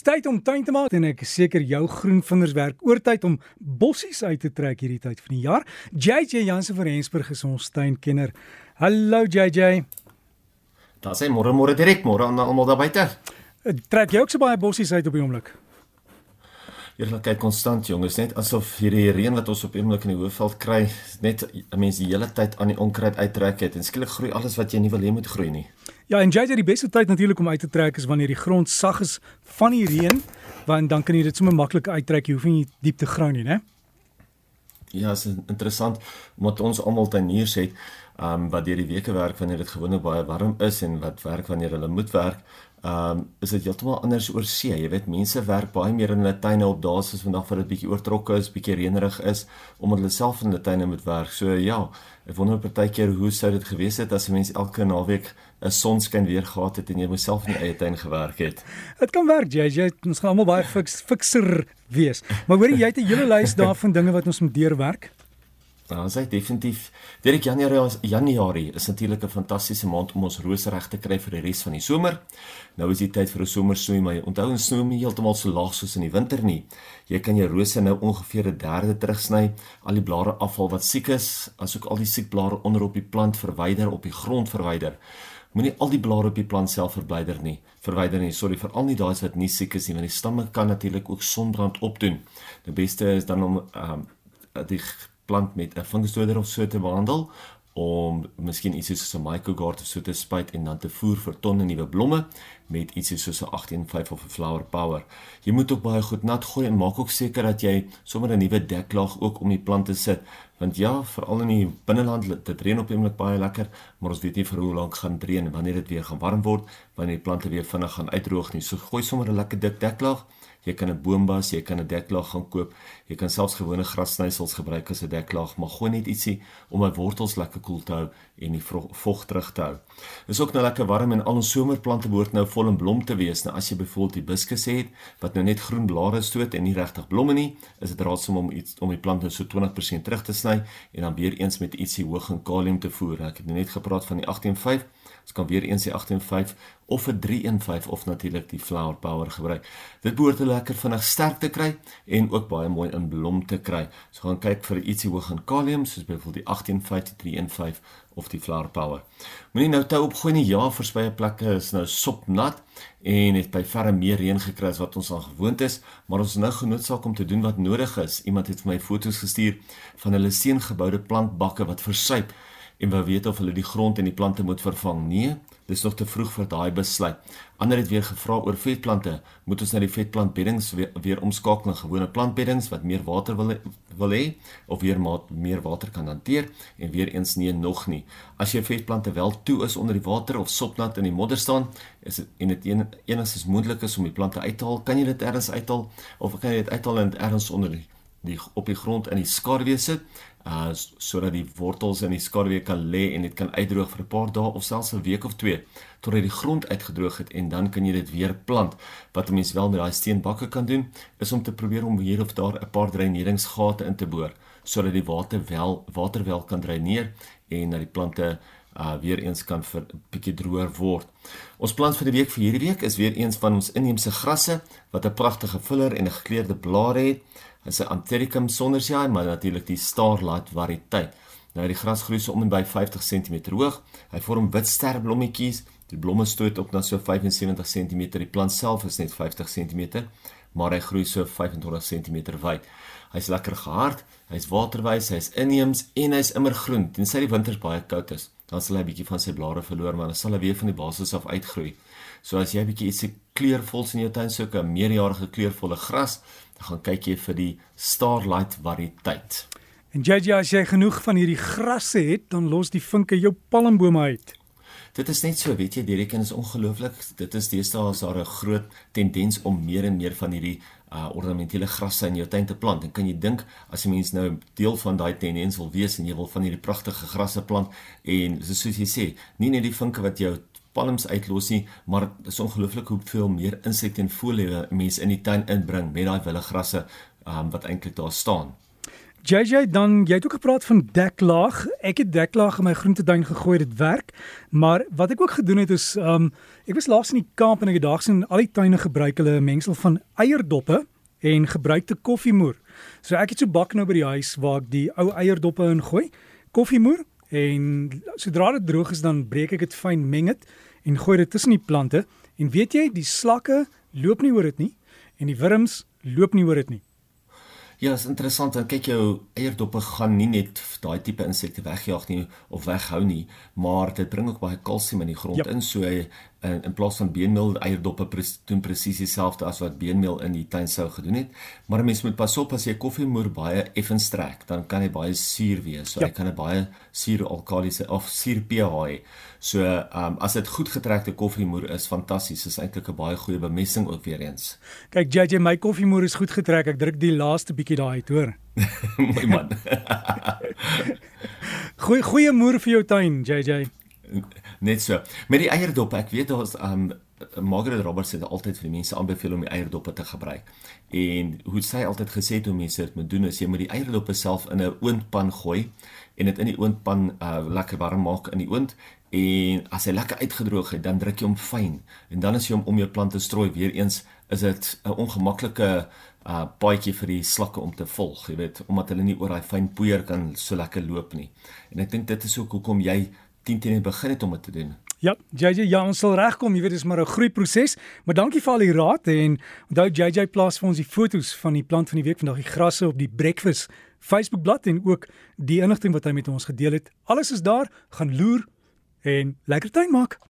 Dis tyd om tuin te maak en ek is seker jou groenvingers werk oortyd om bossies uit te trek hierdie tyd van die jaar. JJ Jansen van Rensburg is ons tuinkenner. Hallo JJ. Daar sê môre môre direk môre aan almal daar buite. Trek jy ook so baie bossies uit op die oomblik? Eerlikheid konstant jongens, net asof hierdie reën wat ons op oomblik in die Hoëveld kry, net mense die hele tyd aan die onkruid uittrek het en skielik groei alles wat jy nie wil hê moet groei nie. Ja, en JJ die beste tyd natuurlik om uit te trek is wanneer die grond sag is van die reën, want dan kan jy dit sommer maklik uittrek, jy hoef nie diep te grou nie, né? Ja, is interessant omdat ons almal tuiniers het, ehm um, wat deur die weke werk wanneer dit gewoonlik baie warm is en wat werk wanneer hulle moet werk ehm um, is dit heeltemal anders oor see. Jy weet mense werk baie meer in hulle tuine op dae soos vandag wat dit bietjie oortrokke is, bietjie reënerig is omdat hulle self in hulle tuine moet werk. So ja, ek wonder partykeer hoe sou dit gewees het as 'n mens elke naweek 'n sonskyn weer gehad het en jy myself in die eie tuin gewerk het. Dit kan werk, jy jy ons gaan almal baie fix, fixer wees. Maar hoorie, jy het 'n hele lys daarvan dinge wat ons moet deurwerk. Nou, ons sê definitief, Dirk Januarie Januarie is natuurlik 'n fantastiese maand om ons rose reg te kry vir die res van die somer. Nou is die tyd vir 'n somersnoei, maar onthou ons snoei nie heeltemal so laag soos in die winter nie. Jy kan jou rose nou ongeveer 'n derde terugsny, al die blare afval wat siek is, asook al die siek blare onder op die plant verwyder, op die grond verwyder. Moenie al die blare op die plant self verwyder nie. Verwyder nie, sorry, veral nie daai wat nie siek is nie, want die stamme kan natuurlik ook sonbrand opdoen. Die beste is dan om ehm um, die plant met 'n vingerstoder of so te behandel om miskien iets soos 'n microgard of so te spuit en dan te voer vir tonne nuwe blomme met iets soos 'n 185 of 'n flower power. Jy moet ook baie goed nat gooi en maak ook seker dat jy sommer 'n nuwe deklaag ook om die plante sit want ja, veral in die binneland dit reën op eintlik baie lekker, maar ons weet nie vir hoe lank gaan dit reën wanneer dit weer gaan warm word, wanneer die plante weer vinnig gaan uitdroog nie. So gooi sommer 'n lekker dik deklaag Jy kan 'n boombas, jy kan 'n deklaag gaan koop. Jy kan selfs gewone grassnysels gebruik as 'n deklaag, maar gooi net ietsie om my wortels lekker koel te hou en die vog terug te hou. Dit is ook nou lekker warm en al ons somerplante behoort nou vol in blom te wees. Nou as jy byvoorbeeld hibiscus het wat nou net groen blare stoot en nie regtig blomme nie, is dit raadsaam om iets om die plante nou so 20% terug te sny en dan weer eens met ietsie hoog in kalium te voer. Ek het nou net gepraat van die 185 Ons kan weer eens die 815 of 'n 315 of natuurlik die flower power gebruik. Dit behoort te lekker vinnig sterk te kry en ook baie mooi in blom te kry. So gaan kyk vir ietsie hoog in kalium soos byvoorbeeld die 815 315 of die flower power. Moenie nou tou opgooi nie. Ja, verspreide plekke is nou sopnat en het by verre meer reën gekry as wat ons al gewoond is, maar ons is nou genoodsaak om te doen wat nodig is. Iemand het vir my foto's gestuur van hulle steengeboude plantbakke wat versuip en wou weet of hulle die grond en die plante moet vervang. Nee, dis nog te vroeg vir daai besluit. Ander het weer gevra oor vetplante. Moet ons na die vetplantbeddings weer, weer omskakel na gewone plantbeddings wat meer water wil wil hê of weer maat, meer water kan hanteer en weer eens nee nog nie. As jou vetplante wel toe is onder die water of sopnat in die modder staan, is dit en dit en, enigstens moontlik is om die plante uit te haal, kan jy dit ergens uithaal of kan jy dit uithaal en ergens onder die die op die grond in die skaduwee sit uh sodat die wortels in die skaduwee kan lê en dit kan uitdroog vir 'n paar dae of selfs 'n week of twee totdat die grond uitgedroog het en dan kan jy dit weer plant. Wat 'n mens wel met daai steenbakke kan doen is om te probeer om hier of daar 'n paar dreineringsgate in te boor sodat die water wel water wel kan dreineer en dat die plante uh weer eens kan vir 'n bietjie droër word. Ons plan vir die week vir hierdie week is weer eens van ons inheemse grasse wat 'n pragtige vuller en 'n gekleurde blare het. Dit is 'n Anthurium sondersia, maar natuurlik die Starlight variëteit. Nou die gras groei so om en by 50 cm hoog. Hy vorm wit sterblommetjies. Die blomme stoot op na so 75 cm. Die plant self is net 50 cm, maar hy groei so 25 cm wyd. Hy's lekker gehard, hy's waterwys, hy's inheems en hy's immergroen. Tensy die winters baie koud is, dan sal hy 'n bietjie van sy blare verloor, maar dan sal hy weer van die basis af uitgroei. So as jy 'n bietjie ietsie kleurvols in jou tuin soek, 'n meerjarige kleurvolle gras, dan gaan kyk jy vir die Starlight variëteit. En JJ, as jy genoeg van hierdie grasse het, dan los die vinke jou palmbome uit. Dit is net so, weet jy, Derek, en is ongelooflik. Dit is deesdae is daar 'n groot tendens om meer en meer van hierdie uh ornamentele grasse in jou tuin te plant. En kan jy dink as 'n mens nou deel van daai tendens wil wees en jy wil van hierdie pragtige grasse plant en soos jy sê, nie net die vinke wat jou palms uitlos nie, maar dit is ongelooflik hoeveel meer insekte en voëllewe mense in die tuin inbring met daai wilde grasse um, wat eintlik daar staan. JJ dan jy het ook gepraat van deklaag. Ek het deklaag in my groentetuin gegooi, dit werk. Maar wat ek ook gedoen het is um ek was laas in die Kaap en ek het daar sien al die tuine gebruik hulle 'n mengsel van eierdoppe en gebruikte koffiemoer. So ek het so bak nou by die huis waar ek die ou eierdoppe ingooi, koffiemoer en sodra dit droog is dan breek ek dit fyn, meng dit en gooi dit tussen die plante. En weet jy, die slakke loop nie oor dit nie en die wurms loop nie oor dit nie. Ja, is interessant. Dan kyk jou eierdoppe gaan nie net daai tipe insekte wegjaag nie of weghou nie, maar dit bring ook baie kalsium in die grond yep. in. So in, in plaas van beenmeel eierdoppe pres, doen presies dieselfde as wat beenmeel in die tuin sou gedoen het. Maar mens moet pas op as jy koffiemoer baie effens trek, dan kan hy baie suur wees. So ja. hy kan 'n baie suur alkalisiese of suur pH hê. So ehm um, as dit goed getrekte koffiemoer is, fantasties. Dis eintlik 'n baie goeie bemesting ook weer eens. Kyk JJ, my koffiemoer is goed getrek. Ek druk die laaste bietjie daai uit, hoor. Mooi man. goeie goeie moer vir jou tuin, JJ net so. Met die eierdop, ek weet daar's um Margaret Roberts het altyd vir die mense aanbeveel om die eierdoppe te gebruik. En hoe sy altyd gesê het hoe mense dit moet doen is jy moet die eierdoppe self in 'n oondpan gooi en dit in die oondpan uh lekker warm maak in die oond en as hy lekker uitgedroog het, dan druk jy hom fyn en dan as jy hom om jou plante strooi weer eens is dit 'n ongemaklike uh paadjie vir die slakke om te volg, jy weet, omdat hulle nie oor daai fyn poeier kan so lekker loop nie. En ek dink dit is ook hoekom jy 10 teen die begin het om dit te doen. Ja, JJ, ja, ons sal regkom, jy weet dis maar 'n groeiproses, maar dankie vir al die raad en onthou JJ plaas vir ons die fotos van die plant van die week vandag, die grasse op die breakfast Facebook bladsy en ook die inligting wat hy met ons gedeel het. Alles is daar, gaan loer en lekker tuin maak.